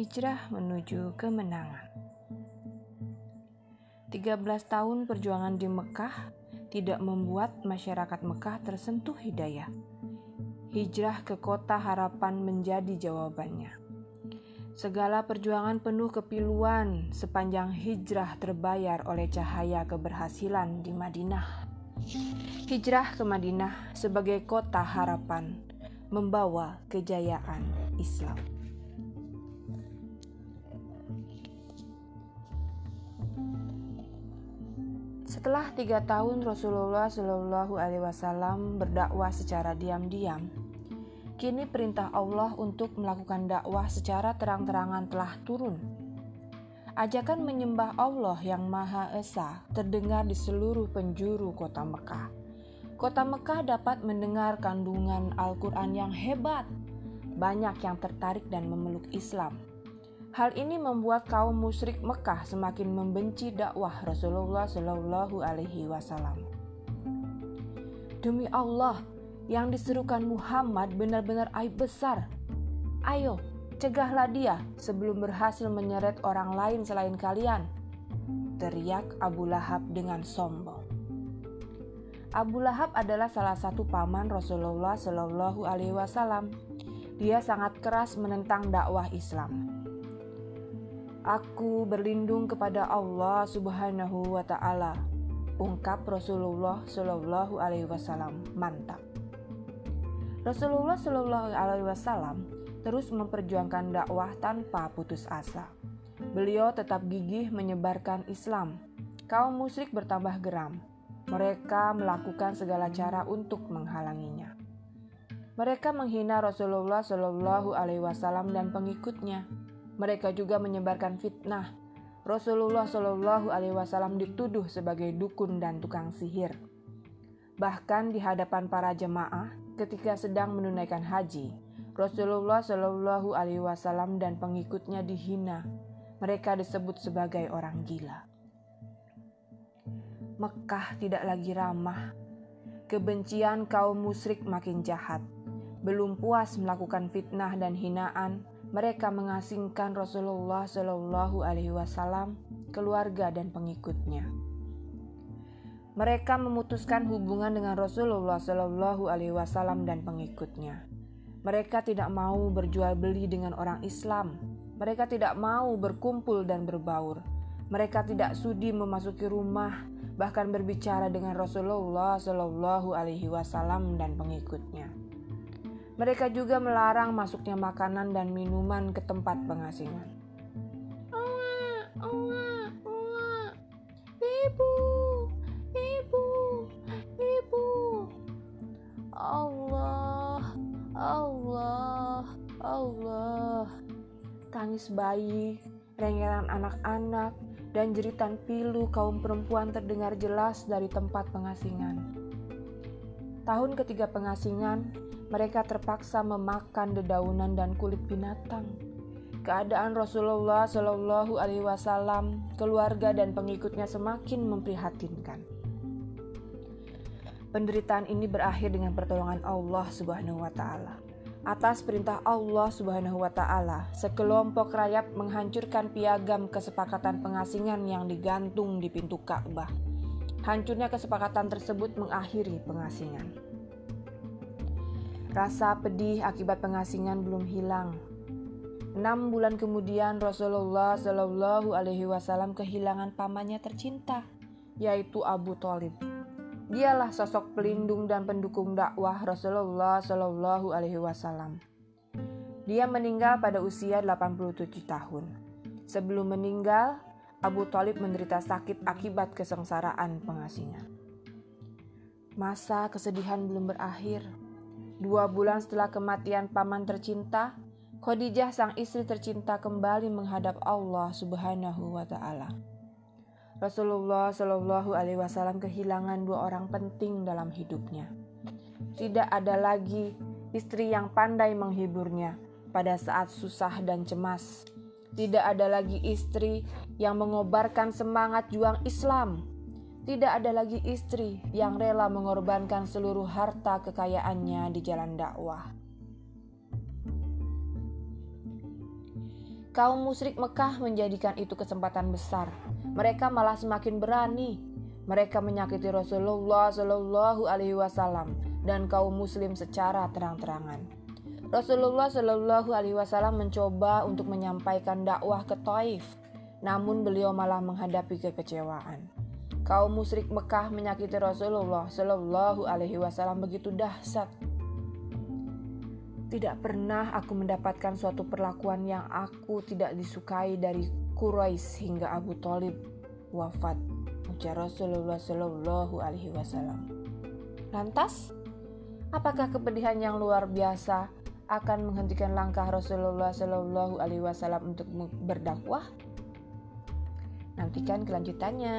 Hijrah menuju kemenangan. 13 tahun perjuangan di Mekah tidak membuat masyarakat Mekah tersentuh hidayah. Hijrah ke kota harapan menjadi jawabannya. Segala perjuangan penuh kepiluan sepanjang hijrah terbayar oleh cahaya keberhasilan di Madinah. Hijrah ke Madinah sebagai kota harapan membawa kejayaan Islam. Setelah tiga tahun Rasulullah Shallallahu Alaihi Wasallam berdakwah secara diam-diam, kini perintah Allah untuk melakukan dakwah secara terang-terangan telah turun. Ajakan menyembah Allah yang Maha Esa terdengar di seluruh penjuru kota Mekah. Kota Mekah dapat mendengar kandungan Al-Quran yang hebat. Banyak yang tertarik dan memeluk Islam Hal ini membuat kaum musyrik Mekah semakin membenci dakwah Rasulullah Shallallahu Alaihi Wasallam. Demi Allah, yang diserukan Muhammad benar-benar aib besar. Ayo, cegahlah dia sebelum berhasil menyeret orang lain selain kalian. Teriak Abu Lahab dengan sombong. Abu Lahab adalah salah satu paman Rasulullah Shallallahu Alaihi Wasallam. Dia sangat keras menentang dakwah Islam. Aku berlindung kepada Allah Subhanahu wa taala. Ungkap Rasulullah Shallallahu alaihi wasallam. Mantap. Rasulullah Shallallahu alaihi wasallam terus memperjuangkan dakwah tanpa putus asa. Beliau tetap gigih menyebarkan Islam. Kaum musyrik bertambah geram. Mereka melakukan segala cara untuk menghalanginya. Mereka menghina Rasulullah Shallallahu Alaihi Wasallam dan pengikutnya mereka juga menyebarkan fitnah. Rasulullah Shallallahu Alaihi Wasallam dituduh sebagai dukun dan tukang sihir. Bahkan di hadapan para jemaah ketika sedang menunaikan haji, Rasulullah Shallallahu Alaihi Wasallam dan pengikutnya dihina. Mereka disebut sebagai orang gila. Mekah tidak lagi ramah. Kebencian kaum musyrik makin jahat. Belum puas melakukan fitnah dan hinaan, mereka mengasingkan Rasulullah Shallallahu Alaihi Wasallam, keluarga dan pengikutnya. Mereka memutuskan hubungan dengan Rasulullah Shallallahu Alaihi Wasallam dan pengikutnya. Mereka tidak mau berjual beli dengan orang Islam. Mereka tidak mau berkumpul dan berbaur. Mereka tidak sudi memasuki rumah, bahkan berbicara dengan Rasulullah Shallallahu Alaihi Wasallam dan pengikutnya. Mereka juga melarang masuknya makanan dan minuman ke tempat pengasingan. Ibu, ibu, ibu. Allah, Allah, Allah. Tangis bayi, rengeran anak-anak, dan jeritan pilu kaum perempuan terdengar jelas dari tempat pengasingan. Tahun ketiga pengasingan, mereka terpaksa memakan dedaunan dan kulit binatang. Keadaan Rasulullah Shallallahu Alaihi Wasallam, keluarga dan pengikutnya semakin memprihatinkan. Penderitaan ini berakhir dengan pertolongan Allah Subhanahu wa taala. Atas perintah Allah Subhanahu wa taala, sekelompok rayap menghancurkan piagam kesepakatan pengasingan yang digantung di pintu Ka'bah. Hancurnya kesepakatan tersebut mengakhiri pengasingan. Rasa pedih akibat pengasingan belum hilang. Enam bulan kemudian Rasulullah Shallallahu Alaihi Wasallam kehilangan pamannya tercinta, yaitu Abu Talib. Dialah sosok pelindung dan pendukung dakwah Rasulullah Shallallahu Alaihi Wasallam. Dia meninggal pada usia 87 tahun. Sebelum meninggal, Abu Talib menderita sakit akibat kesengsaraan pengasingan. Masa kesedihan belum berakhir. Dua bulan setelah kematian paman tercinta, Khadijah sang istri tercinta kembali menghadap Allah Subhanahu wa taala. Rasulullah Shallallahu alaihi wasallam kehilangan dua orang penting dalam hidupnya. Tidak ada lagi istri yang pandai menghiburnya pada saat susah dan cemas. Tidak ada lagi istri yang mengobarkan semangat juang Islam tidak ada lagi istri yang rela mengorbankan seluruh harta kekayaannya di jalan dakwah. Kaum musyrik Mekah menjadikan itu kesempatan besar. Mereka malah semakin berani. Mereka menyakiti Rasulullah Shallallahu Alaihi Wasallam dan kaum Muslim secara terang-terangan. Rasulullah Shallallahu Alaihi Wasallam mencoba untuk menyampaikan dakwah ke Taif, namun beliau malah menghadapi kekecewaan. Kaum musyrik Mekah menyakiti Rasulullah Shallallahu Alaihi Wasallam begitu dahsyat tidak pernah aku mendapatkan suatu perlakuan yang aku tidak disukai dari Quraisy hingga Abu Talib wafat. Ujar Rasulullah Shallallahu Alaihi Wasallam. Lantas, apakah kepedihan yang luar biasa akan menghentikan langkah Rasulullah Shallallahu Alaihi Wasallam untuk berdakwah? Nantikan kelanjutannya.